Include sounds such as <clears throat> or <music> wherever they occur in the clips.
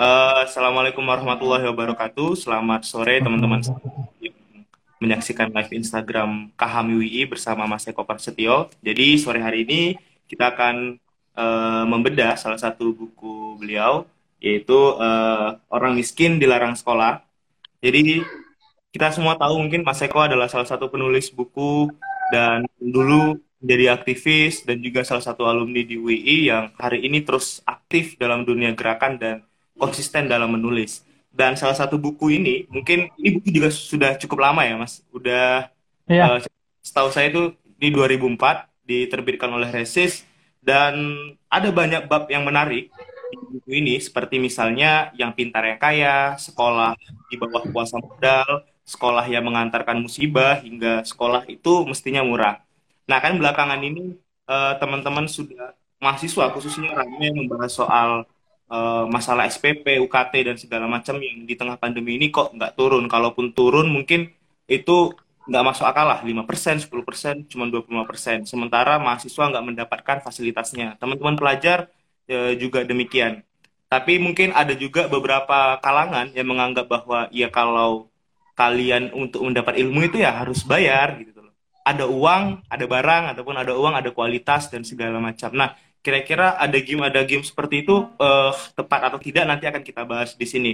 Uh, Assalamualaikum warahmatullahi wabarakatuh. Selamat sore teman-teman menyaksikan live Instagram Kahami WI bersama Mas Eko Prasetyo. Jadi sore hari ini kita akan uh, membedah salah satu buku beliau yaitu uh, Orang Miskin Dilarang Sekolah. Jadi kita semua tahu mungkin Mas Eko adalah salah satu penulis buku dan dulu menjadi aktivis dan juga salah satu alumni di WI yang hari ini terus aktif dalam dunia gerakan dan konsisten dalam menulis. Dan salah satu buku ini, mungkin ini buku juga sudah cukup lama ya, Mas. Udah, yeah. uh, setahu saya itu di 2004 diterbitkan oleh Resis dan ada banyak bab yang menarik di buku ini seperti misalnya yang pintar yang kaya, sekolah di bawah kuasa modal, sekolah yang mengantarkan musibah hingga sekolah itu mestinya murah. Nah kan belakangan ini uh, teman-teman sudah mahasiswa khususnya ramai membahas soal uh, masalah SPP, UKT dan segala macam yang di tengah pandemi ini kok nggak turun. Kalaupun turun mungkin itu nggak masuk akal lah 5%, 10%, cuma 25%. Sementara mahasiswa nggak mendapatkan fasilitasnya. Teman-teman pelajar e, juga demikian. Tapi mungkin ada juga beberapa kalangan yang menganggap bahwa ya kalau kalian untuk mendapat ilmu itu ya harus bayar gitu. Ada uang, ada barang, ataupun ada uang, ada kualitas dan segala macam. Nah, kira-kira ada game ada game seperti itu uh, tepat atau tidak nanti akan kita bahas di sini.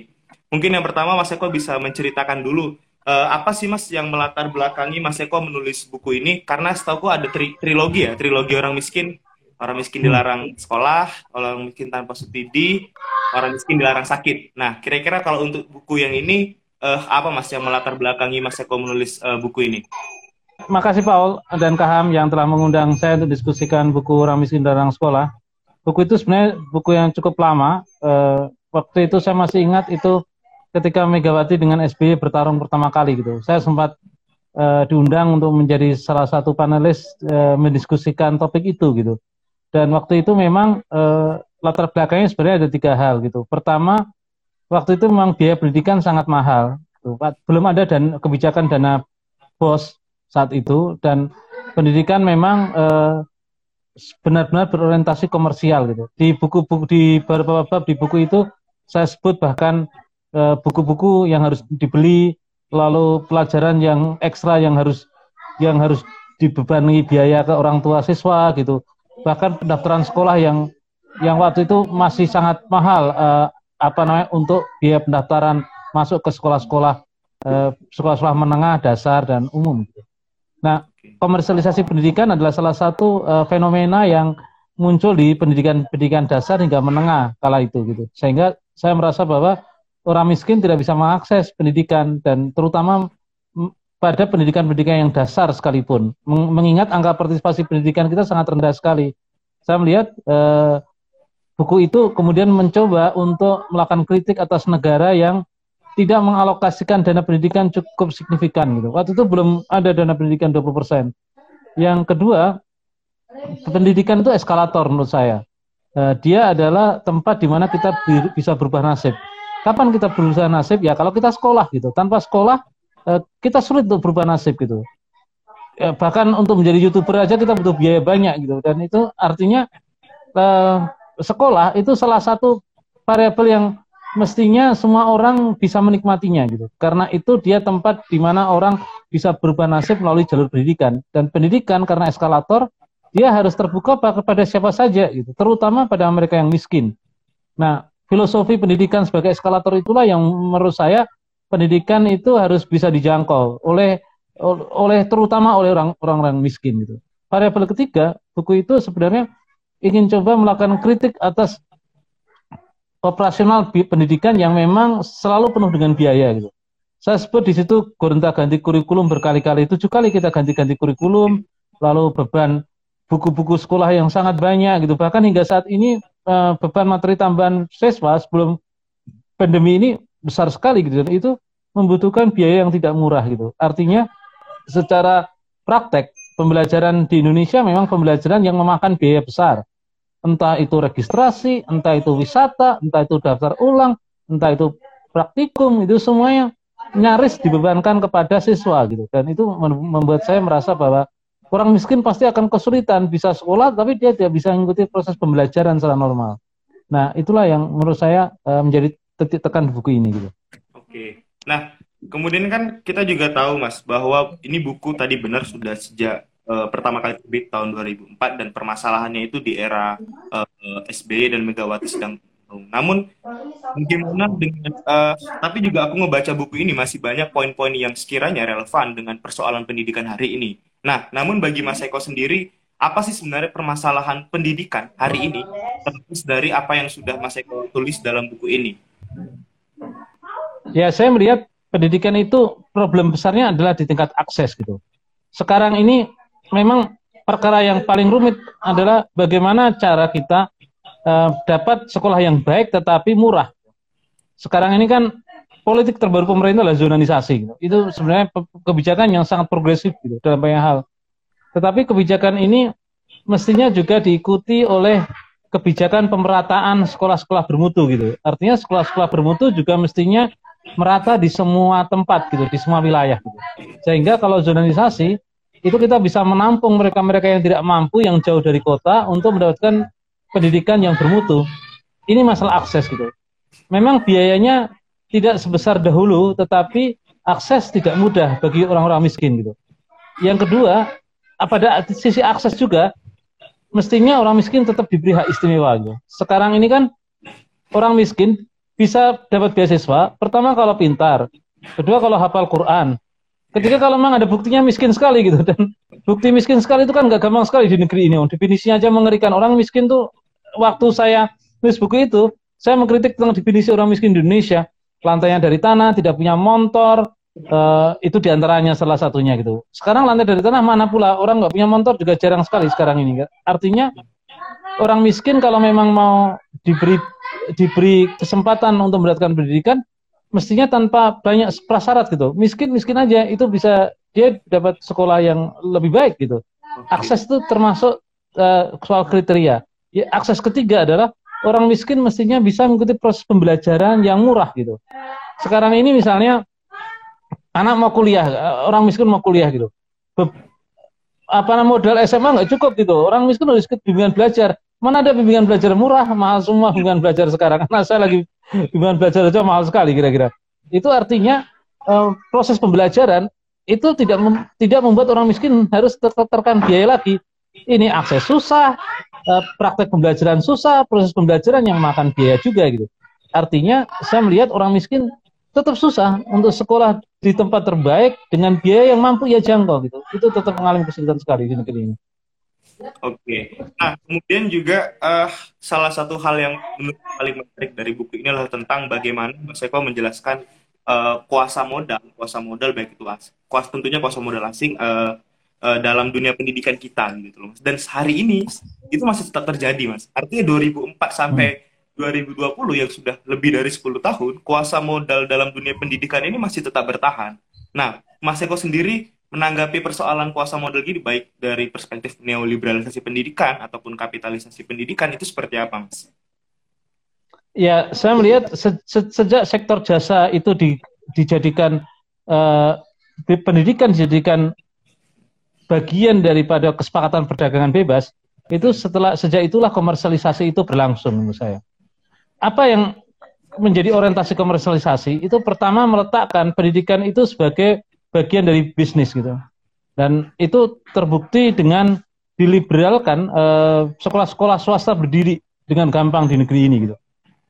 Mungkin yang pertama Mas Eko bisa menceritakan dulu uh, apa sih Mas yang melatar belakangi Mas Eko menulis buku ini karena setahu ada tri trilogi ya, trilogi orang miskin, orang miskin dilarang sekolah, orang miskin tanpa subsidi, orang miskin dilarang sakit. Nah, kira-kira kalau untuk buku yang ini uh, apa Mas yang melatar belakangi Mas Eko menulis uh, buku ini? Makasih Paul dan Kaham yang telah mengundang saya untuk diskusikan buku Orang Miskin Darang Sekolah. Buku itu sebenarnya buku yang cukup lama. Uh, waktu itu saya masih ingat itu ketika Megawati dengan SBY bertarung pertama kali gitu. Saya sempat uh, diundang untuk menjadi salah satu panelis uh, mendiskusikan topik itu gitu. Dan waktu itu memang uh, latar belakangnya sebenarnya ada tiga hal gitu. Pertama, waktu itu memang biaya pendidikan sangat mahal. Gitu. Belum ada dan kebijakan dana bos saat itu dan pendidikan memang eh, benar-benar berorientasi komersial gitu. Di buku-buku di beberapa bab di buku itu saya sebut bahkan eh, buku-buku yang harus dibeli lalu pelajaran yang ekstra yang harus yang harus dibebani biaya ke orang tua siswa gitu. Bahkan pendaftaran sekolah yang yang waktu itu masih sangat mahal eh, apa namanya untuk biaya pendaftaran masuk ke sekolah-sekolah sekolah-sekolah menengah dasar dan umum gitu. Nah, komersialisasi pendidikan adalah salah satu uh, fenomena yang muncul di pendidikan pendidikan dasar hingga menengah kala itu gitu. Sehingga saya merasa bahwa orang miskin tidak bisa mengakses pendidikan dan terutama pada pendidikan-pendidikan yang dasar sekalipun. Mengingat angka partisipasi pendidikan kita sangat rendah sekali. Saya melihat uh, buku itu kemudian mencoba untuk melakukan kritik atas negara yang tidak mengalokasikan dana pendidikan cukup signifikan gitu. Waktu itu belum ada dana pendidikan 20%. Yang kedua, pendidikan itu eskalator menurut saya. Uh, dia adalah tempat di mana kita bisa berubah nasib. Kapan kita berubah nasib? Ya kalau kita sekolah gitu. Tanpa sekolah uh, kita sulit untuk berubah nasib gitu. Ya, bahkan untuk menjadi youtuber aja kita butuh biaya banyak gitu. Dan itu artinya uh, sekolah itu salah satu variabel yang mestinya semua orang bisa menikmatinya gitu. Karena itu dia tempat di mana orang bisa berubah nasib melalui jalur pendidikan dan pendidikan karena eskalator dia harus terbuka kepada siapa saja gitu, terutama pada mereka yang miskin. Nah, filosofi pendidikan sebagai eskalator itulah yang menurut saya pendidikan itu harus bisa dijangkau oleh oleh terutama oleh orang-orang miskin gitu. Variabel ketiga, buku itu sebenarnya ingin coba melakukan kritik atas operasional pendidikan yang memang selalu penuh dengan biaya gitu. Saya sebut di situ gonta ganti kurikulum berkali-kali, tujuh kali kita ganti-ganti kurikulum, lalu beban buku-buku sekolah yang sangat banyak gitu. Bahkan hingga saat ini eh, beban materi tambahan siswa sebelum pandemi ini besar sekali gitu dan itu membutuhkan biaya yang tidak murah gitu. Artinya secara praktek pembelajaran di Indonesia memang pembelajaran yang memakan biaya besar entah itu registrasi, entah itu wisata, entah itu daftar ulang, entah itu praktikum, itu semuanya nyaris dibebankan kepada siswa gitu. Dan itu membuat saya merasa bahwa orang miskin pasti akan kesulitan bisa sekolah tapi dia tidak bisa mengikuti proses pembelajaran secara normal. Nah, itulah yang menurut saya e, menjadi titik tekan buku ini gitu. Oke. Nah, kemudian kan kita juga tahu Mas bahwa ini buku tadi benar sudah sejak uh, pertama kali terbit tahun 2004 dan permasalahannya itu di era uh, eh, SBY dan Megawati sedang namun bagaimana dengan uh, tapi juga aku ngebaca buku ini masih banyak poin-poin yang sekiranya relevan dengan persoalan pendidikan hari ini. Nah, namun bagi Mas Eko sendiri, apa sih sebenarnya permasalahan pendidikan hari ini terus dari apa yang sudah Mas Eko tulis dalam buku ini? Ya, saya melihat pendidikan itu problem besarnya adalah di tingkat akses gitu. Sekarang ini memang perkara yang paling rumit adalah bagaimana cara kita uh, dapat sekolah yang baik tetapi murah. Sekarang ini kan politik terbaru pemerintah adalah zonanisasi. Gitu. Itu sebenarnya kebijakan yang sangat progresif gitu, dalam banyak hal. Tetapi kebijakan ini mestinya juga diikuti oleh kebijakan pemerataan sekolah-sekolah bermutu gitu. Artinya sekolah-sekolah bermutu juga mestinya merata di semua tempat gitu, di semua wilayah gitu. Sehingga kalau zonanisasi itu kita bisa menampung mereka-mereka yang tidak mampu yang jauh dari kota untuk mendapatkan pendidikan yang bermutu. Ini masalah akses gitu. Memang biayanya tidak sebesar dahulu, tetapi akses tidak mudah bagi orang-orang miskin gitu. Yang kedua, pada sisi akses juga, mestinya orang miskin tetap diberi hak istimewa gitu. Sekarang ini kan orang miskin bisa dapat beasiswa, pertama kalau pintar, kedua kalau hafal Quran, Ketika kalau memang ada buktinya miskin sekali gitu dan bukti miskin sekali itu kan nggak gampang sekali di negeri ini. Definisinya aja mengerikan. Orang miskin tuh waktu saya nulis buku itu, saya mengkritik tentang definisi orang miskin di Indonesia. Lantainya dari tanah, tidak punya motor, uh, itu di antaranya salah satunya gitu. Sekarang lantai dari tanah mana pula orang nggak punya motor juga jarang sekali sekarang ini. Artinya orang miskin kalau memang mau diberi diberi kesempatan untuk mendapatkan pendidikan, mestinya tanpa banyak prasyarat gitu. Miskin miskin aja itu bisa dia dapat sekolah yang lebih baik gitu. Akses itu termasuk uh, soal kriteria. Ya, akses ketiga adalah orang miskin mestinya bisa mengikuti proses pembelajaran yang murah gitu. Sekarang ini misalnya anak mau kuliah, eh, orang miskin mau kuliah gitu. Be apa modal SMA nggak cukup gitu. Orang miskin harus ikut bimbingan belajar. Mana ada bimbingan belajar murah, mahal semua bimbingan belajar sekarang. <laughs> Karena saya lagi <laughs> Bimbingan belajar aja mahal sekali kira-kira. Itu artinya uh, proses pembelajaran itu tidak mem tidak membuat orang miskin harus ter tertekan biaya lagi. Ini akses susah, uh, praktek pembelajaran susah, proses pembelajaran yang makan biaya juga gitu. Artinya saya melihat orang miskin tetap susah untuk sekolah di tempat terbaik dengan biaya yang mampu ia jangkau gitu. Itu tetap mengalami kesulitan sekali di negeri ini. Oke. Nah, kemudian juga uh, salah satu hal yang menurut paling menarik dari buku ini adalah tentang bagaimana Mas Eko menjelaskan uh, kuasa modal, kuasa modal baik itu as, kuasa tentunya kuasa modal asing uh, uh, dalam dunia pendidikan kita gitu loh. Dan hari ini itu masih tetap terjadi, Mas. Artinya 2004 sampai hmm. 2020 yang sudah lebih dari 10 tahun, kuasa modal dalam dunia pendidikan ini masih tetap bertahan. Nah, Mas Eko sendiri menanggapi persoalan kuasa model gini baik dari perspektif neoliberalisasi pendidikan ataupun kapitalisasi pendidikan itu seperti apa, Mas? Ya, saya melihat se se sejak sektor jasa itu di, dijadikan uh, pendidikan dijadikan bagian daripada kesepakatan perdagangan bebas, itu setelah sejak itulah komersialisasi itu berlangsung menurut saya. Apa yang menjadi orientasi komersialisasi itu pertama meletakkan pendidikan itu sebagai bagian dari bisnis gitu. Dan itu terbukti dengan diliberalkan eh, sekolah-sekolah swasta berdiri dengan gampang di negeri ini gitu.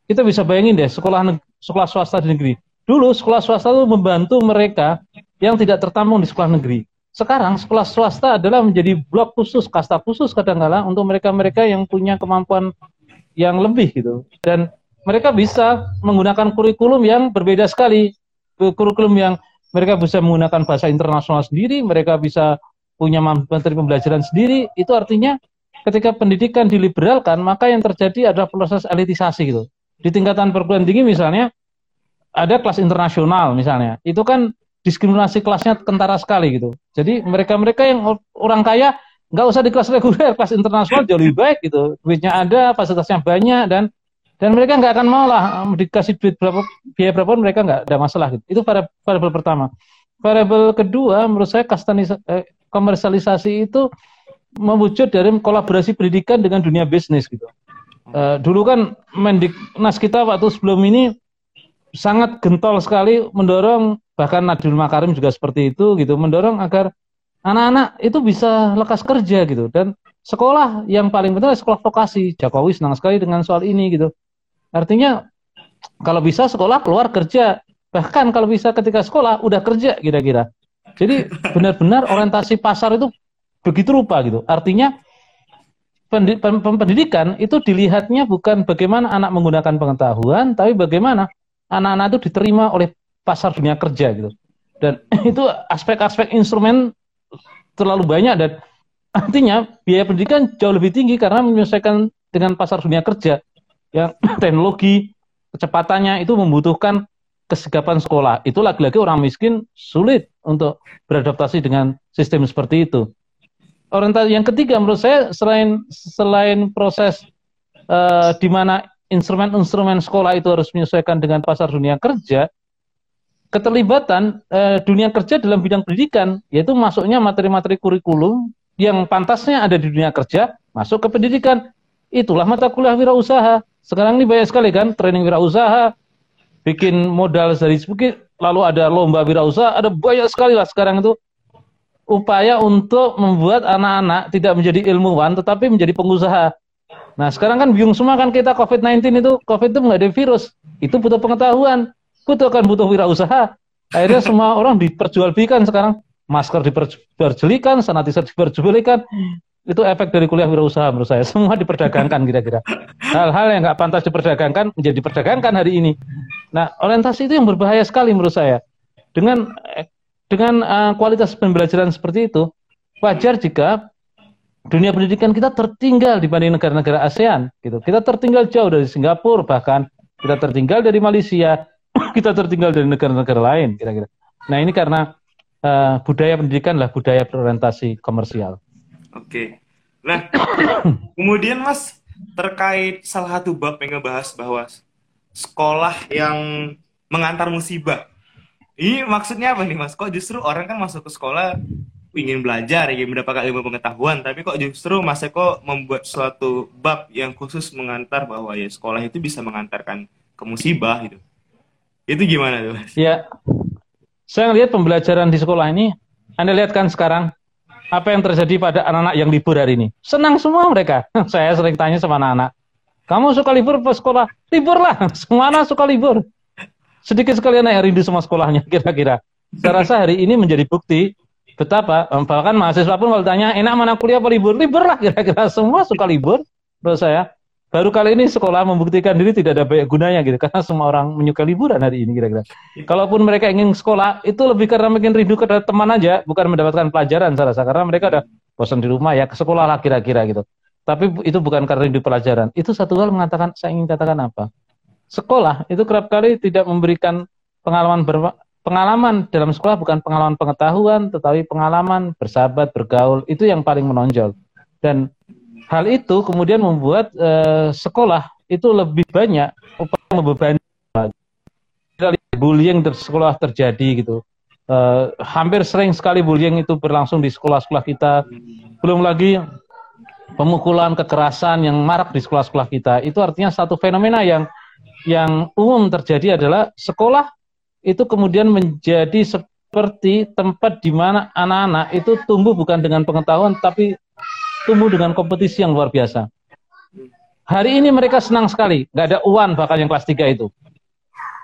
Kita bisa bayangin deh sekolah sekolah swasta di negeri. Dulu sekolah swasta itu membantu mereka yang tidak tertampung di sekolah negeri. Sekarang sekolah swasta adalah menjadi blok khusus, kasta khusus kadang-kala untuk mereka-mereka yang punya kemampuan yang lebih gitu. Dan mereka bisa menggunakan kurikulum yang berbeda sekali. Kurikulum yang mereka bisa menggunakan bahasa internasional sendiri, mereka bisa punya menteri pembelajaran sendiri, itu artinya ketika pendidikan diliberalkan, maka yang terjadi adalah proses elitisasi gitu. Di tingkatan perguruan tinggi misalnya, ada kelas internasional misalnya, itu kan diskriminasi kelasnya kentara sekali gitu. Jadi mereka-mereka yang orang kaya nggak usah di kelas reguler, kelas internasional jauh lebih baik gitu. Duitnya ada, fasilitasnya banyak dan dan mereka nggak akan mau lah dikasih duit berapa biaya berapa mereka nggak ada masalah gitu. Itu variabel pertama. Variabel kedua menurut saya kastanis, eh, komersialisasi itu mewujud dari kolaborasi pendidikan dengan dunia bisnis gitu. Uh, dulu kan Mendiknas kita waktu sebelum ini sangat gentol sekali mendorong bahkan Nadul Makarim juga seperti itu gitu mendorong agar anak-anak itu bisa lekas kerja gitu dan sekolah yang paling penting adalah sekolah vokasi Jokowi senang sekali dengan soal ini gitu artinya kalau bisa sekolah keluar kerja. Bahkan kalau bisa ketika sekolah udah kerja kira-kira. Jadi benar-benar orientasi pasar itu begitu rupa gitu. Artinya pendidikan itu dilihatnya bukan bagaimana anak menggunakan pengetahuan tapi bagaimana anak-anak itu diterima oleh pasar dunia kerja gitu. Dan <clears throat> itu aspek-aspek instrumen terlalu banyak dan <clears throat> artinya biaya pendidikan jauh lebih tinggi karena menyelesaikan dengan pasar dunia kerja yang <clears throat> teknologi kecepatannya itu membutuhkan kesigapan sekolah. Itu lagi-lagi orang miskin sulit untuk beradaptasi dengan sistem seperti itu. Orientasi yang ketiga menurut saya selain selain proses uh, di mana instrumen-instrumen sekolah itu harus menyesuaikan dengan pasar dunia kerja, keterlibatan eh, dunia kerja dalam bidang pendidikan, yaitu masuknya materi-materi kurikulum yang pantasnya ada di dunia kerja, masuk ke pendidikan. Itulah mata kuliah wirausaha. Sekarang ini banyak sekali kan training wirausaha, bikin modal dari sedikit, lalu ada lomba wirausaha, ada banyak sekali lah sekarang itu upaya untuk membuat anak-anak tidak menjadi ilmuwan tetapi menjadi pengusaha. Nah sekarang kan bingung semua kan kita COVID-19 itu, COVID itu nggak ada virus. Itu butuh pengetahuan, butuh kan butuh wirausaha. Akhirnya semua orang diperjualbelikan sekarang. Masker diperjualbelikan, sanitizer diperjualbelikan. Itu efek dari kuliah wirausaha menurut saya. <laughs> Semua diperdagangkan kira-kira. Hal-hal yang nggak pantas diperdagangkan menjadi diperdagangkan hari ini. Nah orientasi itu yang berbahaya sekali menurut saya. Dengan dengan uh, kualitas pembelajaran seperti itu, wajar jika dunia pendidikan kita tertinggal dibanding negara-negara ASEAN gitu. Kita tertinggal jauh dari Singapura bahkan kita tertinggal dari Malaysia, <coughs> kita tertinggal dari negara-negara lain kira-kira. Nah, ini karena uh, budaya pendidikan lah budaya berorientasi komersial. Oke. Nah, <coughs> kemudian Mas terkait salah satu bab yang ngebahas bahwa sekolah yang mengantar musibah. Ini maksudnya apa nih Mas? Kok justru orang kan masuk ke sekolah ingin belajar, ingin mendapatkan ilmu pengetahuan, tapi kok justru Mas Eko membuat suatu bab yang khusus mengantar bahwa ya sekolah itu bisa mengantarkan ke musibah gitu. Itu gimana tuh Mas? Ya, saya lihat pembelajaran di sekolah ini, Anda lihat kan sekarang apa yang terjadi pada anak-anak yang libur hari ini. Senang semua mereka. <laughs> saya sering tanya sama anak-anak, kamu suka libur ke sekolah? Libur lah, <laughs> semua anak suka libur. Sedikit sekali anak yang rindu sama sekolahnya <laughs> kira-kira. Saya rasa hari ini menjadi bukti betapa bahkan mahasiswa pun kalau tanya enak mana kuliah apa libur libur lah kira-kira semua suka libur menurut saya baru kali ini sekolah membuktikan diri tidak ada banyak gunanya gitu karena semua orang menyukai liburan hari ini kira-kira. Kalaupun mereka ingin sekolah itu lebih karena mungkin rindu ke teman aja bukan mendapatkan pelajaran saya rasa karena mereka ada bosan di rumah ya ke sekolah lah kira-kira gitu. Tapi itu bukan karena rindu pelajaran. Itu satu hal mengatakan saya ingin katakan apa? Sekolah itu kerap kali tidak memberikan pengalaman ber, pengalaman dalam sekolah bukan pengalaman pengetahuan, tetapi pengalaman bersahabat, bergaul, itu yang paling menonjol. Dan hal itu kemudian membuat uh, sekolah itu lebih banyak upaya membebani bullying di sekolah terjadi gitu. Uh, hampir sering sekali bullying itu berlangsung di sekolah-sekolah kita. Belum lagi pemukulan, kekerasan yang marak di sekolah-sekolah kita. Itu artinya satu fenomena yang yang umum terjadi adalah sekolah itu kemudian menjadi seperti tempat di mana anak-anak itu tumbuh bukan dengan pengetahuan tapi tumbuh dengan kompetisi yang luar biasa. Hari ini mereka senang sekali, nggak ada uan bahkan yang kelas 3 itu.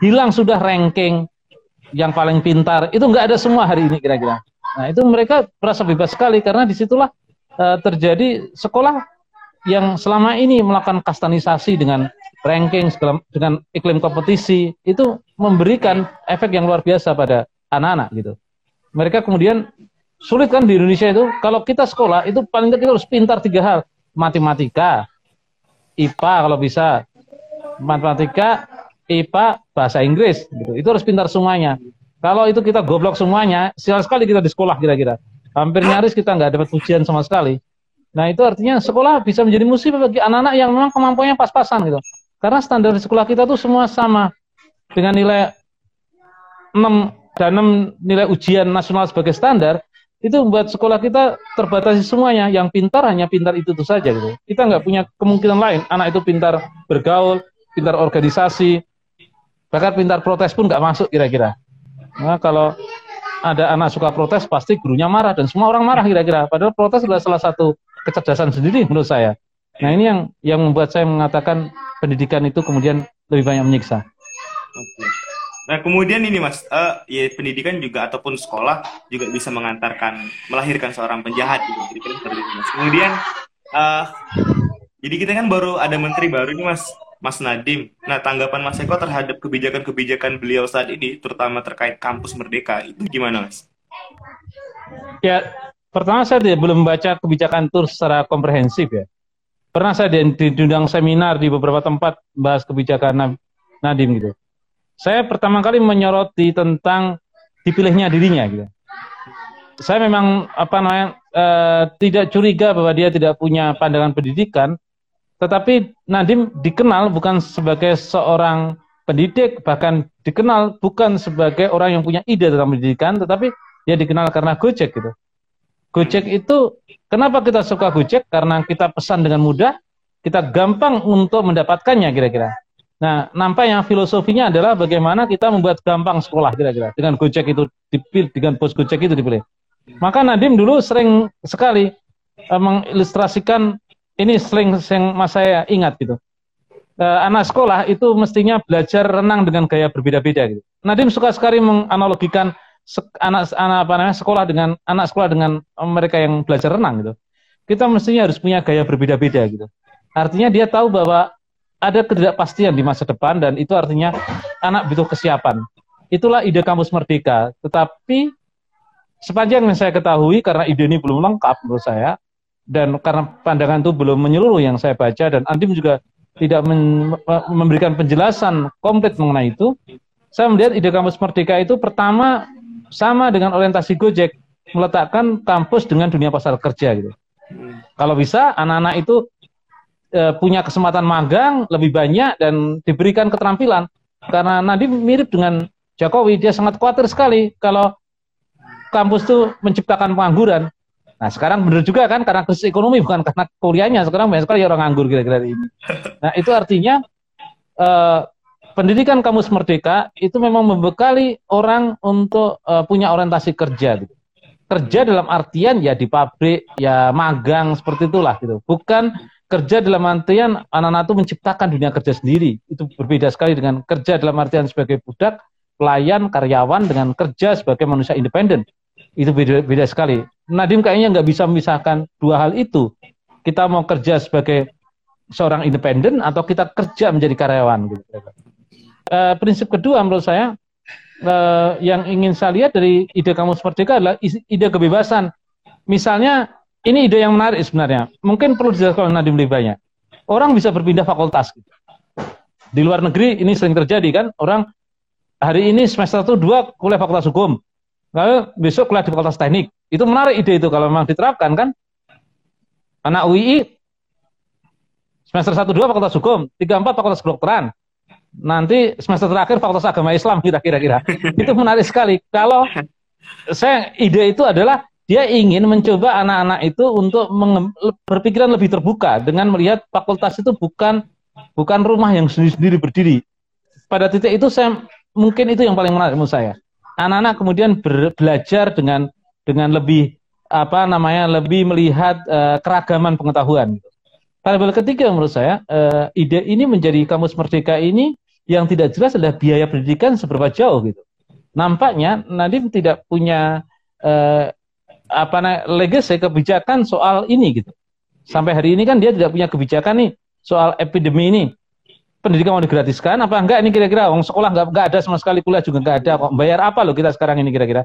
Hilang sudah ranking yang paling pintar, itu nggak ada semua hari ini kira-kira. Nah itu mereka merasa bebas sekali karena di situlah uh, terjadi sekolah yang selama ini melakukan kastanisasi dengan ranking dengan iklim kompetisi itu memberikan efek yang luar biasa pada anak-anak gitu. Mereka kemudian sulit kan di Indonesia itu kalau kita sekolah itu paling tidak kita harus pintar tiga hal matematika, IPA kalau bisa matematika, IPA, bahasa Inggris gitu. Itu harus pintar semuanya. Kalau itu kita goblok semuanya, sial sekali kita di sekolah kira-kira. Hampir nyaris kita nggak dapat ujian sama sekali. Nah itu artinya sekolah bisa menjadi musibah bagi anak-anak yang memang kemampuannya pas-pasan gitu. Karena standar di sekolah kita tuh semua sama dengan nilai 6 dan 6 nilai ujian nasional sebagai standar itu membuat sekolah kita terbatasi semuanya. Yang pintar hanya pintar itu itu saja gitu. Kita nggak punya kemungkinan lain. Anak itu pintar bergaul, pintar organisasi, Bahkan pintar protes pun nggak masuk kira-kira. Nah, kalau ada anak suka protes, pasti gurunya marah dan semua orang marah kira-kira. Padahal protes adalah salah satu kecerdasan sendiri menurut saya. Nah ini yang yang membuat saya mengatakan pendidikan itu kemudian lebih banyak menyiksa. Oke. Nah kemudian ini mas, uh, ya pendidikan juga ataupun sekolah juga bisa mengantarkan melahirkan seorang penjahat gitu. Kemudian uh, jadi kita kan baru ada menteri baru ini mas, Mas Nadim. Nah, tanggapan Mas Eko terhadap kebijakan-kebijakan beliau saat ini, terutama terkait kampus Merdeka, itu gimana, Mas? Ya, pertama saya belum membaca kebijakan itu secara komprehensif ya. Pernah saya diundang seminar di beberapa tempat bahas kebijakan Nadim gitu. Saya pertama kali menyoroti tentang dipilihnya dirinya gitu. Saya memang apa namanya uh, tidak curiga bahwa dia tidak punya pandangan pendidikan, tetapi Nadim dikenal bukan sebagai seorang pendidik, bahkan dikenal bukan sebagai orang yang punya ide tentang pendidikan, tetapi dia dikenal karena Gojek gitu. Gojek itu kenapa kita suka Gojek? Karena kita pesan dengan mudah, kita gampang untuk mendapatkannya kira-kira. Nah, nampaknya filosofinya adalah bagaimana kita membuat gampang sekolah kira-kira. Dengan Gojek itu dipilih, dengan pos Gojek itu dipilih. Maka Nadim dulu sering sekali uh, mengilustrasikan ini sering sering mas saya ingat gitu. Uh, anak sekolah itu mestinya belajar renang dengan gaya berbeda-beda gitu. Nadim suka sekali menganalogikan anak anak apa namanya sekolah dengan anak sekolah dengan mereka yang belajar renang gitu. Kita mestinya harus punya gaya berbeda-beda gitu. Artinya dia tahu bahwa ada ketidakpastian di masa depan dan itu artinya anak butuh kesiapan. Itulah ide kampus merdeka. Tetapi sepanjang yang saya ketahui karena ide ini belum lengkap menurut saya, dan karena pandangan itu belum menyeluruh yang saya baca dan Andim juga tidak memberikan penjelasan komplit mengenai itu, saya melihat ide kampus merdeka itu pertama sama dengan orientasi Gojek meletakkan kampus dengan dunia pasar kerja gitu. Kalau bisa anak-anak itu e, punya kesempatan magang lebih banyak dan diberikan keterampilan karena nanti mirip dengan Jokowi dia sangat khawatir sekali kalau kampus itu menciptakan pengangguran Nah sekarang benar juga kan karena krisis ekonomi bukan karena kuliahnya sekarang banyak sekali orang nganggur kira-kira ini. Nah itu artinya eh, pendidikan kamus merdeka itu memang membekali orang untuk eh, punya orientasi kerja. Gitu. Kerja dalam artian ya di pabrik, ya magang seperti itulah gitu. Bukan kerja dalam artian anak-anak itu menciptakan dunia kerja sendiri. Itu berbeda sekali dengan kerja dalam artian sebagai budak, pelayan, karyawan dengan kerja sebagai manusia independen. Itu beda, beda sekali. Nadim kayaknya nggak bisa memisahkan dua hal itu. Kita mau kerja sebagai seorang independen atau kita kerja menjadi karyawan. Gitu. E, prinsip kedua menurut saya e, yang ingin saya lihat dari ide kamu seperti itu adalah ide kebebasan. Misalnya ini ide yang menarik sebenarnya. Mungkin perlu dijelaskan Nadim lebih banyak. Orang bisa berpindah fakultas. Gitu. Di luar negeri ini sering terjadi kan orang hari ini semester itu dua kuliah fakultas hukum, lalu besok kuliah di fakultas teknik itu menarik ide itu kalau memang diterapkan kan. Anak UI semester 1 2 Fakultas Hukum, 3 4 Fakultas Kedokteran. Nanti semester terakhir Fakultas Agama Islam kira-kira. itu menarik sekali. Kalau saya ide itu adalah dia ingin mencoba anak-anak itu untuk berpikiran lebih terbuka dengan melihat fakultas itu bukan bukan rumah yang sendiri-sendiri berdiri. Pada titik itu saya mungkin itu yang paling menarik menurut saya. Anak-anak kemudian belajar dengan dengan lebih apa namanya lebih melihat uh, keragaman pengetahuan. Variabel ketiga menurut saya uh, ide ini menjadi kamus merdeka ini yang tidak jelas adalah biaya pendidikan seberapa jauh gitu. Nampaknya Nadim tidak punya uh, apa legacy kebijakan soal ini gitu. Sampai hari ini kan dia tidak punya kebijakan nih soal epidemi ini. Pendidikan mau digratiskan apa enggak ini kira-kira? Wong sekolah enggak, enggak ada sama sekali kuliah juga enggak ada kok. Bayar apa loh kita sekarang ini kira-kira?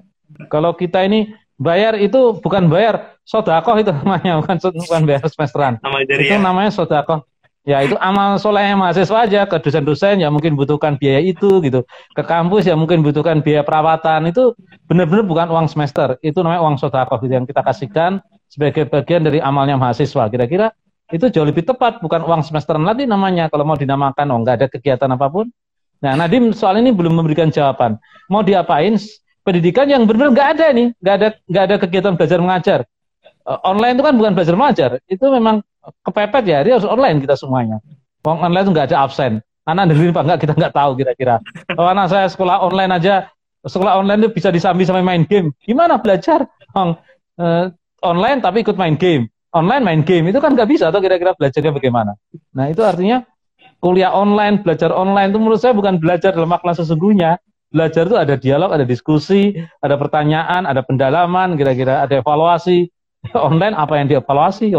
Kalau kita ini Bayar itu bukan bayar sodakoh itu namanya, <laughs> bukan bukan bayar semesteran. Amal itu ya? namanya sodakoh. Ya itu amal soleh mahasiswa aja ke dosen-dosen ya mungkin butuhkan biaya itu gitu. Ke kampus ya mungkin butuhkan biaya perawatan itu benar-benar bukan uang semester. Itu namanya uang sodakoh gitu yang kita kasihkan sebagai bagian dari amalnya mahasiswa. Kira-kira itu jauh lebih tepat bukan uang semester nanti namanya kalau mau dinamakan oh nggak ada kegiatan apa pun. Nah Nadim soal ini belum memberikan jawaban. Mau diapain? pendidikan yang benar-benar nggak ada nih, nggak ada nggak ada kegiatan belajar mengajar. Uh, online itu kan bukan belajar mengajar, itu memang kepepet ya, dia harus online kita semuanya. Online itu nggak ada absen. Anak negeri apa enggak kita nggak tahu kira-kira. Kalau anak saya sekolah online aja, sekolah online itu bisa disambi sampai main game. Gimana belajar? Oh, uh, online tapi ikut main game. Online main game itu kan nggak bisa atau kira-kira belajarnya bagaimana? Nah itu artinya kuliah online, belajar online itu menurut saya bukan belajar dalam makna sesungguhnya. Belajar itu ada dialog, ada diskusi, ada pertanyaan, ada pendalaman, kira-kira ada evaluasi. <laughs> Online apa yang dievaluasi?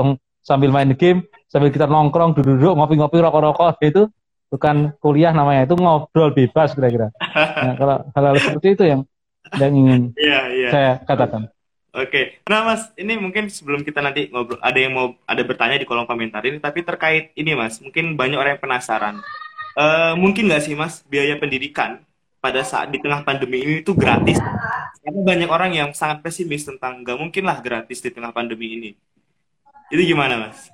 Sambil main game, sambil kita nongkrong, duduk-duduk, ngopi-ngopi, rokok-rokok itu bukan kuliah namanya itu ngobrol bebas kira-kira. <laughs> Nah, kalau hal-hal seperti itu yang yang ingin yeah, yeah. saya katakan. Oke, okay. nah Mas, ini mungkin sebelum kita nanti ngobrol, ada yang mau ada bertanya di kolom komentar ini, tapi terkait ini Mas, mungkin banyak orang yang penasaran. Uh, mungkin nggak sih Mas, biaya pendidikan pada saat di tengah pandemi ini itu gratis? Karena banyak orang yang sangat pesimis tentang nggak mungkin lah gratis di tengah pandemi ini. Itu gimana Mas?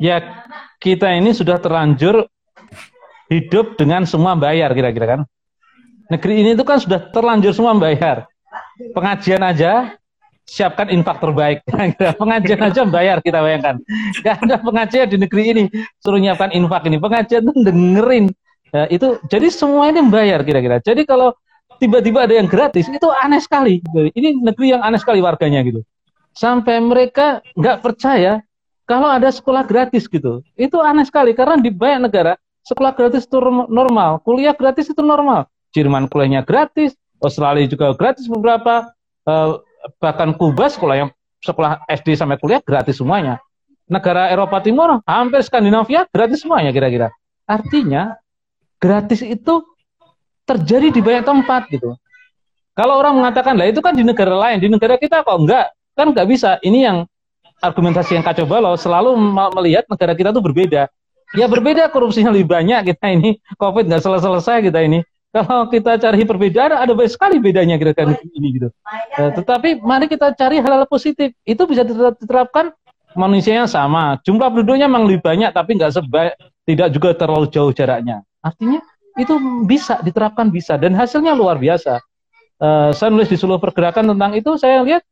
ya kita ini sudah terlanjur hidup dengan semua bayar kira-kira kan. Negeri ini itu kan sudah terlanjur semua bayar. Pengajian aja siapkan infak terbaik. <laughs> pengajian aja bayar kita bayangkan. Gak <laughs> ada pengajian di negeri ini suruh nyiapkan infak ini. Pengajian tuh dengerin. Ya, itu jadi semua ini bayar kira-kira. Jadi kalau tiba-tiba ada yang gratis itu aneh sekali. Ini negeri yang aneh sekali warganya gitu. Sampai mereka nggak percaya kalau ada sekolah gratis gitu. Itu aneh sekali karena di banyak negara sekolah gratis itu normal, kuliah gratis itu normal. Jerman kuliahnya gratis, Australia juga gratis beberapa, eh, bahkan Kuba sekolah yang sekolah SD sampai kuliah gratis semuanya. Negara Eropa Timur hampir Skandinavia gratis semuanya kira-kira. Artinya gratis itu terjadi di banyak tempat gitu. Kalau orang mengatakan lah itu kan di negara lain, di negara kita kok enggak, kan nggak bisa. Ini yang argumentasi yang kacau balau selalu melihat negara kita tuh berbeda. Ya berbeda korupsinya lebih banyak kita ini, COVID nggak selesai-selesai kita ini. Kalau kita cari perbedaan, ada banyak sekali bedanya kira-kira ini gitu. Ya, tetapi mari kita cari hal-hal positif. Itu bisa diterapkan manusianya sama. Jumlah penduduknya memang lebih banyak, tapi nggak sebaik, tidak juga terlalu jauh jaraknya. Artinya itu bisa diterapkan bisa dan hasilnya luar biasa. Uh, saya nulis di seluruh pergerakan tentang itu, saya lihat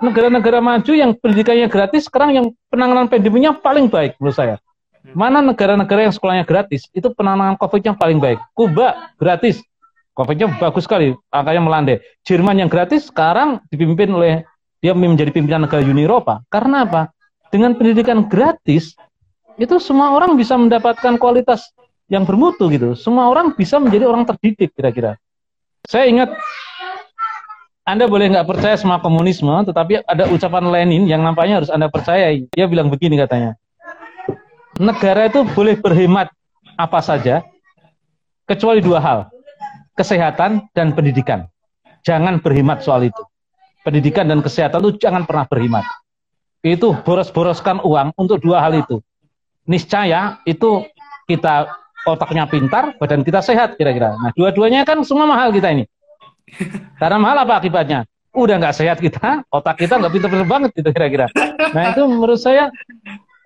negara-negara maju yang pendidikannya gratis sekarang yang penanganan pandeminya paling baik menurut saya. Hmm. Mana negara-negara yang sekolahnya gratis itu penanganan COVID-nya paling baik. Kuba gratis, COVID-nya bagus sekali, angkanya melandai. Jerman yang gratis sekarang dipimpin oleh dia menjadi pimpinan negara Uni Eropa. Karena apa? Dengan pendidikan gratis itu semua orang bisa mendapatkan kualitas yang bermutu gitu. Semua orang bisa menjadi orang terdidik kira-kira. Saya ingat anda boleh nggak percaya sama komunisme, tetapi ada ucapan Lenin yang nampaknya harus Anda percayai. Dia bilang begini katanya, negara itu boleh berhemat apa saja, kecuali dua hal, kesehatan dan pendidikan. Jangan berhemat soal itu. Pendidikan dan kesehatan itu jangan pernah berhemat. Itu boros-boroskan uang untuk dua hal itu. Niscaya itu kita otaknya pintar, badan kita sehat kira-kira. Nah, dua-duanya kan semua mahal kita ini. Karena mahal apa akibatnya? Udah nggak sehat kita, otak kita nggak pintar-pintar banget gitu kira-kira. Nah itu menurut saya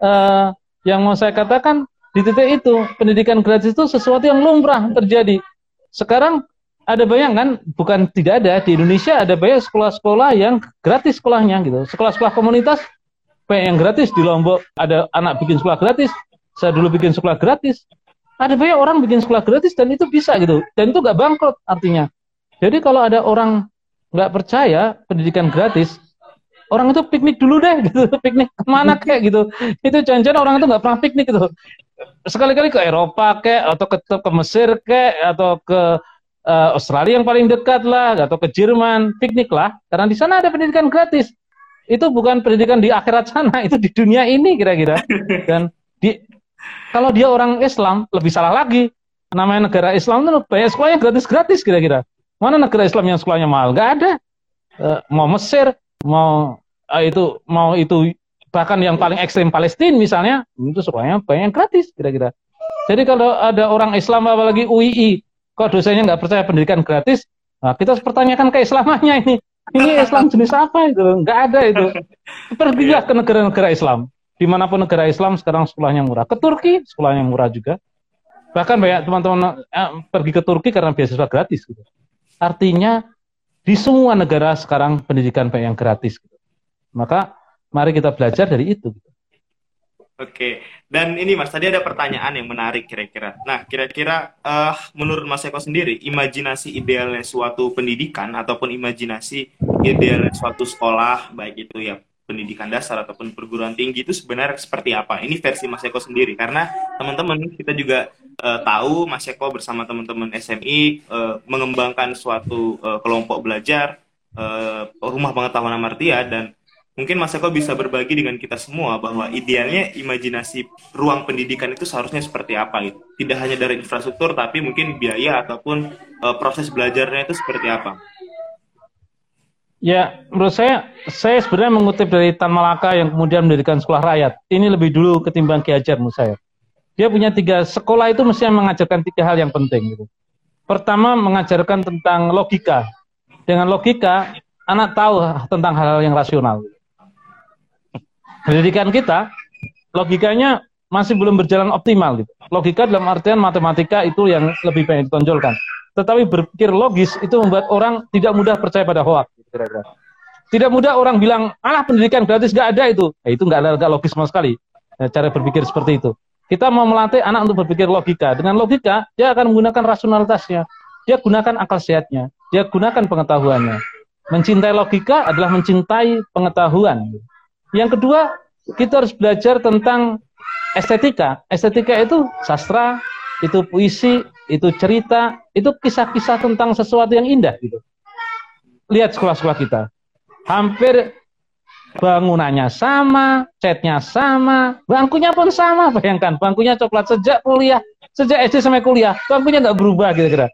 uh, yang mau saya katakan di titik itu pendidikan gratis itu sesuatu yang lumrah terjadi. Sekarang ada banyak kan, bukan tidak ada di Indonesia ada banyak sekolah-sekolah yang gratis sekolahnya gitu. Sekolah-sekolah komunitas yang gratis di Lombok ada anak bikin sekolah gratis. Saya dulu bikin sekolah gratis. Ada banyak orang bikin sekolah gratis dan itu bisa gitu. Dan itu nggak bangkrut artinya. Jadi kalau ada orang nggak percaya pendidikan gratis, orang itu piknik dulu deh <laughs> gitu, piknik ke mana kayak gitu. Itu jangan-jangan orang itu nggak pernah piknik gitu. Sekali-kali ke Eropa kayak atau ke, ke Mesir kayak atau ke uh, Australia yang paling dekat lah atau ke Jerman piknik lah karena di sana ada pendidikan gratis. Itu bukan pendidikan di akhirat sana, <laughs> itu di dunia ini kira-kira. Dan di kalau dia orang Islam lebih salah lagi. Namanya negara Islam itu banyak sekolahnya gratis-gratis kira-kira. Mana negara Islam yang sekolahnya mahal? Gak ada. Uh, mau Mesir, mau uh, itu mau itu bahkan yang paling ekstrim Palestina misalnya, itu sekolahnya banyak yang gratis kira-kira. Jadi kalau ada orang Islam apalagi UII, kok dosennya nggak percaya pendidikan gratis, nah kita harus pertanyakan keislamannya ini. Ini Islam jenis apa itu? Nggak ada itu. Pergilah ke negara-negara Islam. Di mana pun negara Islam sekarang sekolahnya murah. Ke Turki sekolahnya murah juga. Bahkan banyak teman-teman eh, pergi ke Turki karena beasiswa gratis. Gitu. Artinya di semua negara sekarang pendidikan yang gratis. Maka mari kita belajar dari itu. Oke, dan ini Mas, tadi ada pertanyaan yang menarik kira-kira. Nah, kira-kira uh, menurut Mas Eko sendiri, imajinasi idealnya suatu pendidikan ataupun imajinasi idealnya suatu sekolah, baik itu ya pendidikan dasar ataupun perguruan tinggi itu sebenarnya seperti apa? Ini versi Mas Eko sendiri, karena teman-teman kita juga uh, tahu Mas Eko bersama teman-teman SMI uh, mengembangkan suatu uh, kelompok belajar uh, rumah pengetahuan Amartya dan mungkin Mas Eko bisa berbagi dengan kita semua bahwa idealnya imajinasi ruang pendidikan itu seharusnya seperti apa gitu. Tidak hanya dari infrastruktur tapi mungkin biaya ataupun uh, proses belajarnya itu seperti apa. Ya, menurut saya, saya sebenarnya mengutip dari Tan Malaka yang kemudian mendirikan sekolah rakyat. Ini lebih dulu ketimbang Ki Hajar menurut saya. Dia punya tiga, sekolah itu mesti mengajarkan tiga hal yang penting. Gitu. Pertama, mengajarkan tentang logika. Dengan logika, anak tahu tentang hal-hal yang rasional. Pendidikan kita logikanya masih belum berjalan optimal gitu. Logika dalam artian matematika itu yang lebih banyak ditonjolkan. Tetapi berpikir logis itu membuat orang tidak mudah percaya pada hoax. Tidak mudah orang bilang, alah pendidikan gratis gak ada itu. Ya, itu nggak gak logis sama sekali. Ya, cara berpikir seperti itu. Kita mau melatih anak untuk berpikir logika. Dengan logika, dia akan menggunakan rasionalitasnya. Dia gunakan akal sehatnya. Dia gunakan pengetahuannya. Mencintai logika adalah mencintai pengetahuan. Yang kedua, kita harus belajar tentang estetika. Estetika itu sastra, itu puisi, itu cerita, itu kisah-kisah tentang sesuatu yang indah gitu. Lihat sekolah-sekolah kita. Hampir bangunannya sama, catnya sama, bangkunya pun sama. Bayangkan, bangkunya coklat sejak kuliah, sejak SD sampai kuliah, bangkunya nggak berubah kira-kira.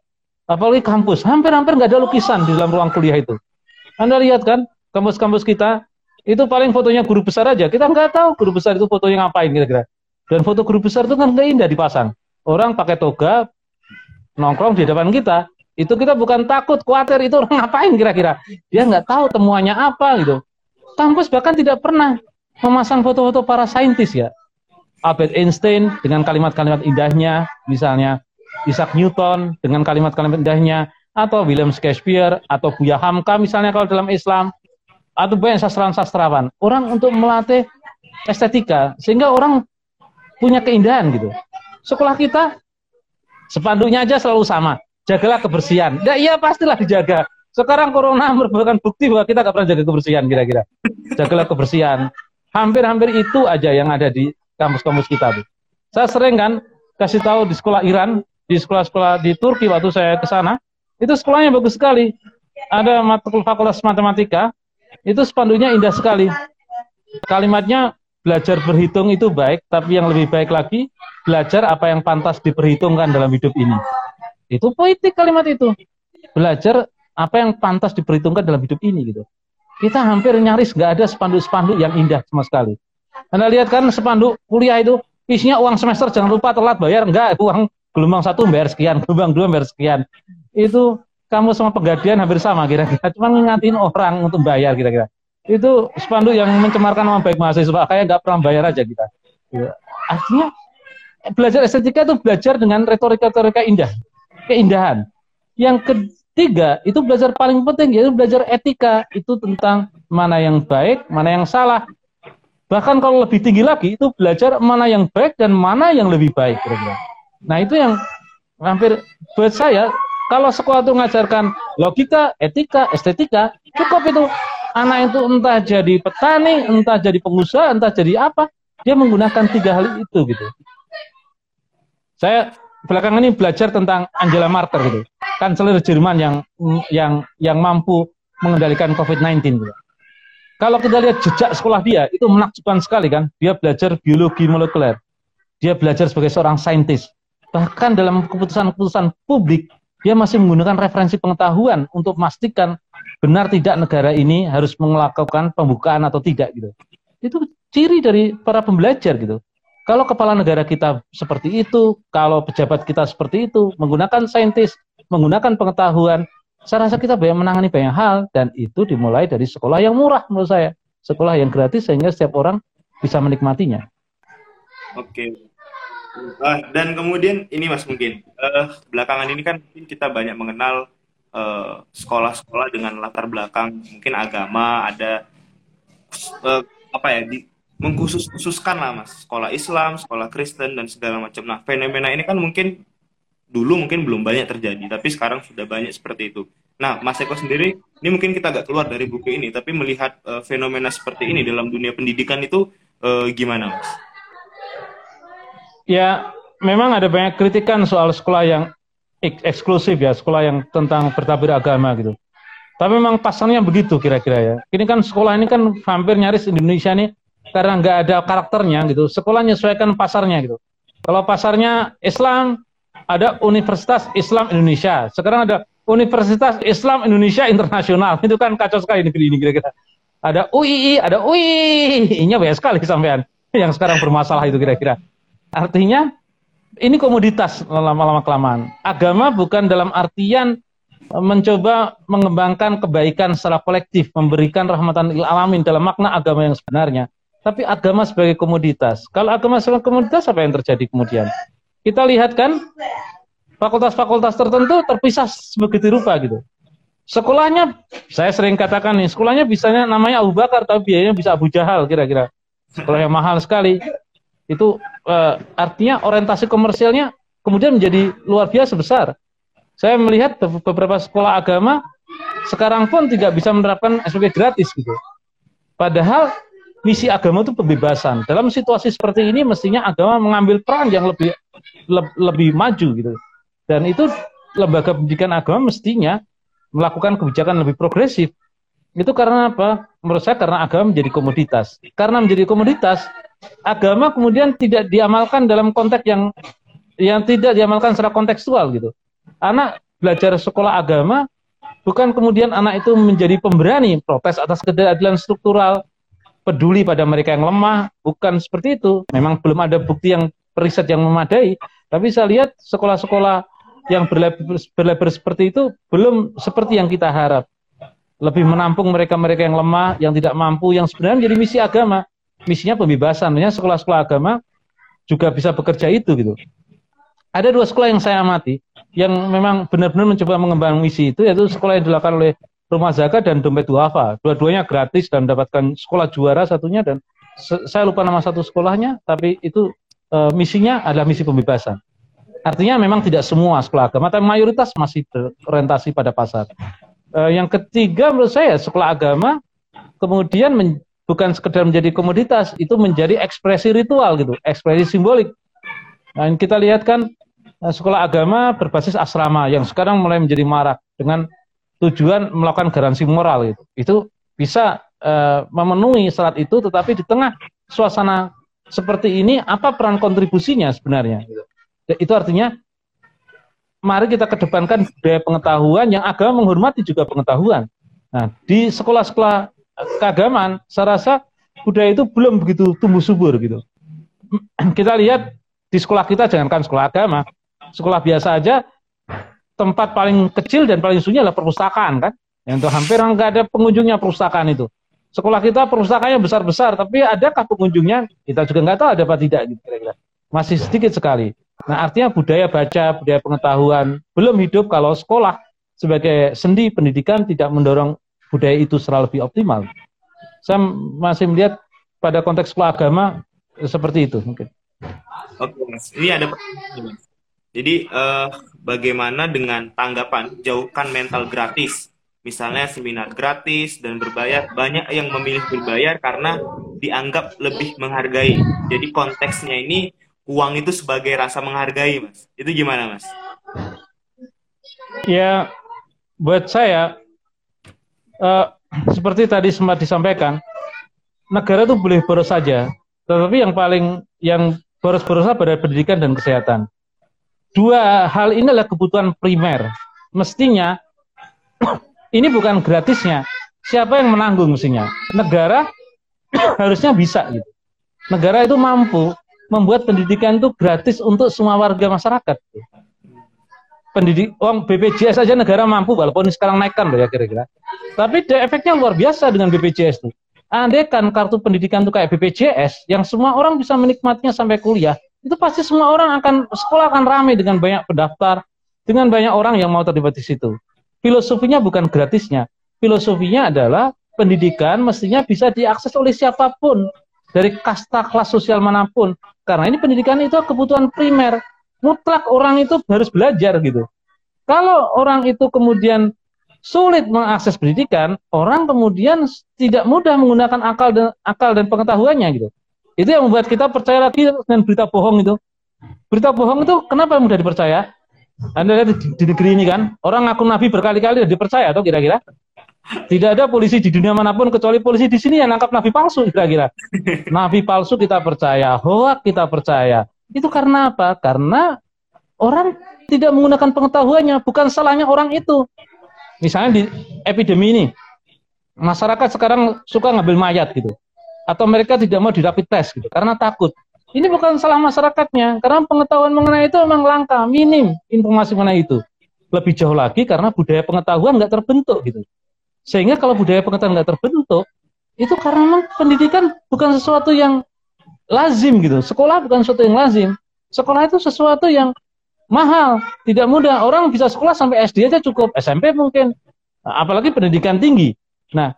Apalagi kampus, hampir-hampir nggak ada lukisan di dalam ruang kuliah itu. Anda lihat kan, kampus-kampus kita itu paling fotonya guru besar aja. Kita nggak tahu guru besar itu fotonya ngapain kira-kira. Dan foto guru besar itu kan nggak indah dipasang. Orang pakai toga nongkrong di depan kita. Itu kita bukan takut, khawatir itu orang <laughs> ngapain kira-kira. Dia nggak tahu temuannya apa gitu. Kampus bahkan tidak pernah memasang foto-foto para saintis ya. Albert Einstein dengan kalimat-kalimat indahnya, misalnya Isaac Newton dengan kalimat-kalimat indahnya, atau William Shakespeare, atau Buya Hamka misalnya kalau dalam Islam, atau banyak sastrawan-sastrawan orang untuk melatih estetika sehingga orang punya keindahan gitu sekolah kita sepanduknya aja selalu sama jagalah kebersihan. Ya iya pastilah dijaga. Sekarang corona merupakan bukti bahwa kita nggak pernah jaga kebersihan kira-kira. Jagalah kebersihan. Hampir-hampir itu aja yang ada di kampus-kampus kita tuh saya sering kan kasih tahu di sekolah Iran di sekolah-sekolah di Turki waktu saya ke sana itu sekolahnya bagus sekali. Ada matkul fakultas matematika itu spanduknya indah sekali. Kalimatnya belajar berhitung itu baik, tapi yang lebih baik lagi belajar apa yang pantas diperhitungkan dalam hidup ini. Itu poetik kalimat itu. Belajar apa yang pantas diperhitungkan dalam hidup ini gitu. Kita hampir nyaris nggak ada spanduk-spanduk yang indah sama sekali. Anda lihat kan spanduk kuliah itu isinya uang semester jangan lupa telat bayar enggak uang gelombang satu bayar sekian, gelombang dua bayar sekian. Itu kamu sama pegadian hampir sama kira-kira. Cuma ngingatin orang untuk bayar kira-kira. Itu spanduk yang mencemarkan nama baik mahasiswa. Kayak nggak pernah bayar aja kita. Ya. Artinya belajar estetika itu belajar dengan retorika-retorika indah, keindahan. Yang ketiga itu belajar paling penting yaitu belajar etika itu tentang mana yang baik, mana yang salah. Bahkan kalau lebih tinggi lagi itu belajar mana yang baik dan mana yang lebih baik kira-kira. Nah itu yang hampir buat saya kalau sekolah itu mengajarkan logika, etika, estetika, cukup itu. Anak itu entah jadi petani, entah jadi pengusaha, entah jadi apa, dia menggunakan tiga hal itu gitu. Saya belakangan ini belajar tentang Angela Merkel gitu, kanselir Jerman yang yang yang mampu mengendalikan COVID-19 gitu. Kalau kita lihat jejak sekolah dia, itu menakjubkan sekali kan. Dia belajar biologi molekuler. Dia belajar sebagai seorang saintis. Bahkan dalam keputusan-keputusan publik, dia masih menggunakan referensi pengetahuan untuk memastikan benar tidak negara ini harus melakukan pembukaan atau tidak gitu. Itu ciri dari para pembelajar gitu. Kalau kepala negara kita seperti itu, kalau pejabat kita seperti itu, menggunakan saintis, menggunakan pengetahuan, saya rasa kita banyak menangani banyak hal dan itu dimulai dari sekolah yang murah menurut saya. Sekolah yang gratis sehingga setiap orang bisa menikmatinya. Oke, Uh, dan kemudian ini mas mungkin uh, belakangan ini kan kita banyak mengenal sekolah sekolah-sekolah dengan latar belakang mungkin agama ada uh, apa ya di, mengkhusus-khususkan lah mas sekolah Islam, sekolah Kristen dan segala macam. Nah fenomena ini kan mungkin dulu mungkin belum banyak terjadi, tapi sekarang sudah banyak seperti itu. Nah Mas Eko sendiri, ini mungkin kita agak keluar dari buku ini, tapi melihat uh, fenomena seperti ini dalam dunia pendidikan itu uh, gimana mas? Ya memang ada banyak kritikan soal sekolah yang ek eksklusif ya, sekolah yang tentang bertabur agama gitu. Tapi memang pasarnya begitu kira-kira ya. Ini kan sekolah ini kan hampir nyaris Indonesia nih karena nggak ada karakternya gitu. Sekolah menyesuaikan pasarnya gitu. Kalau pasarnya Islam, ada Universitas Islam Indonesia. Sekarang ada Universitas Islam Indonesia Internasional. <laughs> Itu kan kacau sekali negeri ini kira-kira. Ada UII, ada UI-nya banyak sekali sampean yang sekarang bermasalah itu kira-kira. Artinya ini komoditas lama-lama kelamaan. Agama bukan dalam artian mencoba mengembangkan kebaikan secara kolektif, memberikan rahmatan lil alamin dalam makna agama yang sebenarnya tapi agama sebagai komoditas. Kalau agama sebagai komoditas apa yang terjadi kemudian? Kita lihat kan fakultas-fakultas tertentu terpisah sebegitu rupa gitu. Sekolahnya, saya sering katakan nih, sekolahnya bisanya namanya Abu Bakar, tapi biayanya bisa Abu Jahal kira-kira. Sekolah yang mahal sekali. Itu uh, artinya orientasi komersialnya kemudian menjadi luar biasa besar. Saya melihat beberapa sekolah agama sekarang pun tidak bisa menerapkan SPP gratis gitu. Padahal misi agama itu pembebasan. Dalam situasi seperti ini mestinya agama mengambil peran yang lebih le, lebih maju gitu. Dan itu lembaga pendidikan agama mestinya melakukan kebijakan lebih progresif. Itu karena apa? Menurut saya karena agama menjadi komoditas. Karena menjadi komoditas, agama kemudian tidak diamalkan dalam konteks yang yang tidak diamalkan secara kontekstual gitu. Anak belajar sekolah agama bukan kemudian anak itu menjadi pemberani protes atas ketidakadilan struktural, peduli pada mereka yang lemah, bukan seperti itu. Memang belum ada bukti yang riset yang memadai, tapi saya lihat sekolah-sekolah yang berlebar seperti itu belum seperti yang kita harap. Lebih menampung mereka-mereka yang lemah, yang tidak mampu, yang sebenarnya menjadi misi agama. Misinya pembebasan, sekolah-sekolah agama juga bisa bekerja itu gitu. Ada dua sekolah yang saya amati, yang memang benar-benar mencoba mengembangkan misi itu, yaitu sekolah yang dilakukan oleh rumah zakat dan dompet duafa. Dua-duanya gratis dan mendapatkan sekolah juara satunya dan saya lupa nama satu sekolahnya, tapi itu e, misinya adalah misi pembebasan. Artinya memang tidak semua sekolah agama, tapi mayoritas masih berorientasi pada pasar. E, yang ketiga menurut saya sekolah agama kemudian men, bukan sekedar menjadi komoditas, itu menjadi ekspresi ritual gitu, ekspresi simbolik. Nah, kita lihat kan e, sekolah agama berbasis asrama yang sekarang mulai menjadi marak dengan tujuan melakukan garansi moral itu. Itu bisa uh, memenuhi syarat itu, tetapi di tengah suasana seperti ini, apa peran kontribusinya sebenarnya? Gitu. Itu artinya, mari kita kedepankan budaya pengetahuan yang agama menghormati juga pengetahuan. Nah, di sekolah-sekolah keagamaan, saya rasa budaya itu belum begitu tumbuh subur gitu. <clears throat> Kita lihat di sekolah kita, jangankan sekolah agama, sekolah biasa aja tempat paling kecil dan paling sunyi adalah perpustakaan kan. Yang hampir nggak ada pengunjungnya perpustakaan itu. Sekolah kita perpustakaannya besar-besar, tapi adakah pengunjungnya? Kita juga nggak tahu ada apa tidak gitu kira-kira. Masih sedikit sekali. Nah artinya budaya baca, budaya pengetahuan belum hidup kalau sekolah sebagai sendi pendidikan tidak mendorong budaya itu secara lebih optimal. Saya masih melihat pada konteks agama seperti itu mungkin. Oke mas, ini ada jadi uh, bagaimana dengan tanggapan jauhkan mental gratis? Misalnya seminar gratis dan berbayar, banyak yang memilih berbayar karena dianggap lebih menghargai. Jadi konteksnya ini uang itu sebagai rasa menghargai, Mas. Itu gimana, Mas? Ya, buat saya uh, seperti tadi sempat disampaikan, negara itu boleh boros saja, tetapi yang paling yang boros-boros pada pendidikan dan kesehatan dua hal ini adalah kebutuhan primer. Mestinya <coughs> ini bukan gratisnya. Siapa yang menanggung mestinya? Negara <coughs> harusnya bisa gitu. Negara itu mampu membuat pendidikan itu gratis untuk semua warga masyarakat. Pendidik uang BPJS saja negara mampu walaupun sekarang naikkan loh ya kira-kira. Tapi efeknya luar biasa dengan BPJS itu. Andai kan kartu pendidikan itu kayak BPJS yang semua orang bisa menikmatinya sampai kuliah, itu pasti semua orang akan sekolah akan ramai dengan banyak pendaftar, dengan banyak orang yang mau terlibat di situ. Filosofinya bukan gratisnya, filosofinya adalah pendidikan mestinya bisa diakses oleh siapa pun. dari kasta kelas sosial mana pun. Karena ini pendidikan itu kebutuhan primer. Mutlak orang itu harus belajar gitu. Kalau orang itu kemudian sulit mengakses pendidikan, orang kemudian tidak mudah menggunakan akal dan akal dan pengetahuannya gitu. Itu yang membuat kita percaya lagi dengan berita bohong itu. Berita bohong itu kenapa mudah dipercaya? Anda lihat di, di negeri ini kan, orang ngaku nabi berkali-kali dipercaya atau kira-kira? Tidak ada polisi di dunia mana pun kecuali polisi di sini yang nangkap nabi palsu kira-kira. Nabi palsu kita percaya, hoak kita percaya. Itu karena apa? Karena orang tidak menggunakan pengetahuannya, bukan salahnya orang itu. Misalnya di epidemi ini, masyarakat sekarang suka ngambil mayat gitu. Atau mereka tidak mau di rapid test gitu, karena takut. Ini bukan salah masyarakatnya, karena pengetahuan mengenai itu memang langka, minim informasi mengenai itu. Lebih jauh lagi karena budaya pengetahuan nggak terbentuk gitu. Sehingga kalau budaya pengetahuan nggak terbentuk, itu karena memang pendidikan bukan sesuatu yang lazim gitu. Sekolah bukan sesuatu yang lazim. Sekolah itu sesuatu yang mahal, tidak mudah. Orang bisa sekolah sampai SD aja cukup, SMP mungkin. Apalagi pendidikan tinggi. Nah,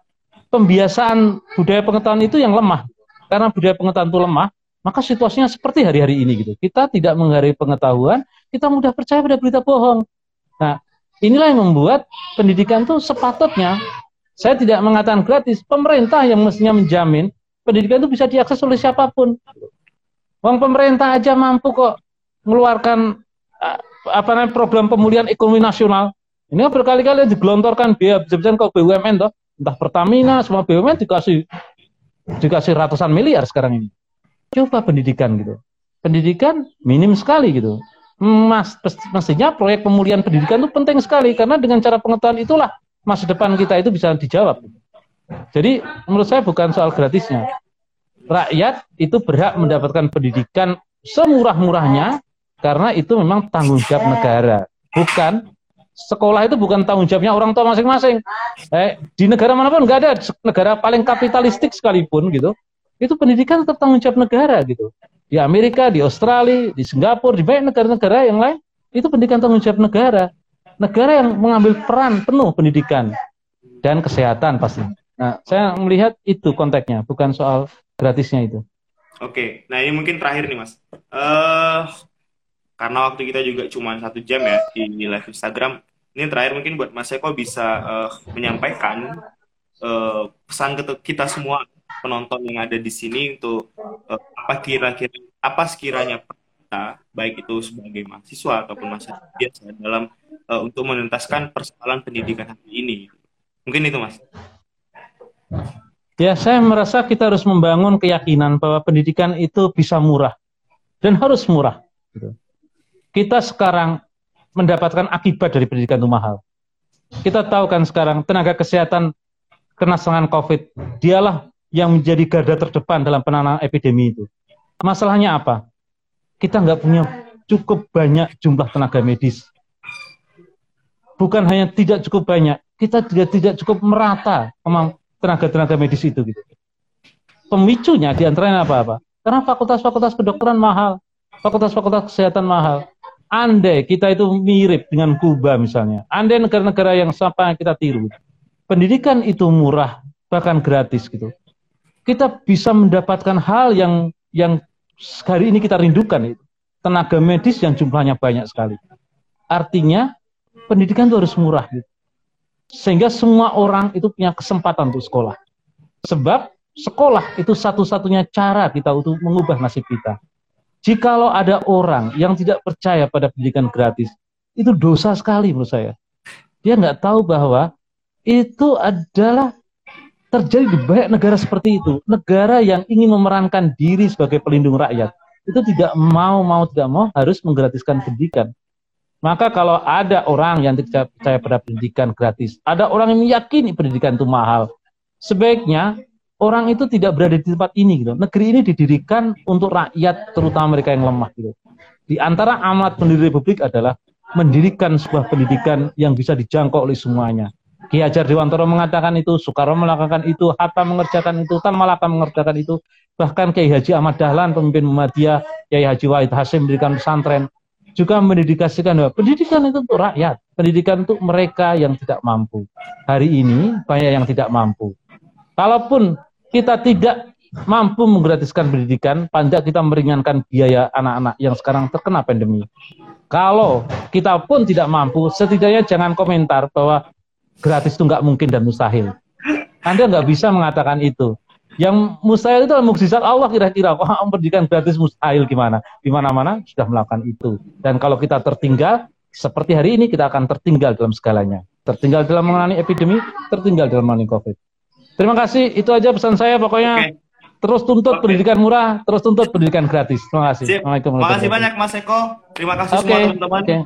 pembiasaan budaya pengetahuan itu yang lemah. Karena budaya pengetahuan itu lemah, maka situasinya seperti hari-hari ini gitu. Kita tidak menghargai pengetahuan, kita mudah percaya pada berita bohong. Nah, inilah yang membuat pendidikan itu sepatutnya saya tidak mengatakan gratis, pemerintah yang mestinya menjamin pendidikan itu bisa diakses oleh siapa pun. Uang pemerintah aja mampu kok mengeluarkan apa namanya program pemulihan ekonomi nasional. Ini berkali-kali digelontorkan biaya besar ke BUMN toh, entah Pertamina, semua BUMN dikasih dikasih ratusan miliar sekarang ini. Coba pendidikan gitu. Pendidikan minim sekali gitu. Mas, mestinya proyek pemulihan pendidikan itu penting sekali karena dengan cara pengetahuan itulah masa depan kita itu bisa dijawab. Jadi menurut saya bukan soal gratisnya. Rakyat itu berhak mendapatkan pendidikan semurah-murahnya karena itu memang tanggung jawab negara. Bukan sekolah itu bukan tanggung jawabnya orang tua masing-masing. Eh, di negara mana pun nggak ada negara paling kapitalistik sekalipun gitu. Itu pendidikan tetap tanggung jawab negara gitu. Di Amerika, di Australia, di Singapura, di banyak negara-negara yang lain itu pendidikan tanggung jawab negara negara yang mengambil peran penuh pendidikan dan kesehatan pasti. Nah, saya melihat itu konteksnya, bukan soal gratisnya itu. Oke, nah ini mungkin terakhir nih mas. Uh, karena waktu kita juga cuma satu jam ya di live Instagram. Ini terakhir mungkin buat Mas Eko bisa uh, menyampaikan uh, pesan kita semua penonton yang ada di sini untuk uh, apa kira-kira apa sekiranya kita baik itu sebagai mahasiswa ataupun masyarakat biasa dalam uh, untuk menuntaskan persoalan pendidikan hari ini. Mungkin itu, Mas. Ya, saya merasa kita harus membangun keyakinan bahwa pendidikan itu bisa murah dan harus murah. Gitu. Kita sekarang mendapatkan akibat dari pendidikan itu mahal. Kita tahu kan sekarang tenaga kesehatan kena serangan COVID, dialah yang menjadi garda terdepan dalam penanganan epidemi itu. Masalahnya apa? Kita nggak punya cukup banyak jumlah tenaga medis bukan hanya tidak cukup banyak, kita juga tidak cukup merata tenaga-tenaga medis itu gitu. Pemicunya di antaranya apa-apa? Karena fakultas-fakultas kedokteran mahal, fakultas-fakultas kesehatan mahal. Andai kita itu mirip dengan Kuba misalnya, andai negara-negara yang sampai kita tiru, pendidikan itu murah, bahkan gratis gitu. Kita bisa mendapatkan hal yang yang hari ini kita rindukan itu tenaga medis yang jumlahnya banyak sekali. Artinya pendidikan itu harus murah gitu. Sehingga semua orang itu punya kesempatan untuk sekolah. Sebab sekolah itu satu-satunya cara kita untuk mengubah nasib kita. Jikalau ada orang yang tidak percaya pada pendidikan gratis, itu dosa sekali menurut saya. Dia nggak tahu bahwa itu adalah terjadi di banyak negara seperti itu. Negara yang ingin memerankan diri sebagai pelindung rakyat. Itu tidak mau, mau tidak mau harus menggratiskan pendidikan. Maka kalau ada orang yang tidak percaya pada pendidikan gratis, ada orang yang meyakini pendidikan itu mahal, sebaiknya orang itu tidak berada di tempat ini gitu. Negeri ini didirikan untuk rakyat, terutama mereka yang lemah gitu. Di antara amanat pendiri republik adalah mendirikan sebuah pendidikan yang bisa dijangkau oleh semuanya. Ki Hajar Dewantoro mengatakan itu, Soekarno melakukan itu, Hatta mengerjakan itu, Tan Malaka mengerjakan itu, bahkan Kiai Haji Ahmad Dahlan, pemimpin Muhammadiyah, Kiai Haji Wahid Hasim mendirikan pesantren, juga mendedikasikan bahwa pendidikan itu untuk rakyat, pendidikan untuk mereka yang tidak mampu. Hari ini banyak yang tidak mampu. Kalaupun kita tidak mampu menggratiskan pendidikan, paling kita meringankan biaya anak-anak yang sekarang terkena pandemi. Kalau kita pun tidak mampu, setidaknya jangan komentar bahwa gratis itu nggak mungkin dan mustahil. Anda nggak bisa mengatakan itu. Yang mustahil itu mukjizat Allah kira-kira. Kok pendidikan gratis mustahil gimana? Di mana-mana sudah melakukan itu. Dan kalau kita tertinggal, seperti hari ini kita akan tertinggal dalam segalanya. Tertinggal dalam menangani epidemi, tertinggal dalam menangani COVID. Terima kasih. Itu aja pesan saya. Pokoknya okay. terus tuntut okay. pendidikan murah, terus tuntut pendidikan gratis. Terima kasih. Terima kasih banyak Mas Eko. Terima kasih okay. semua teman-teman. Okay.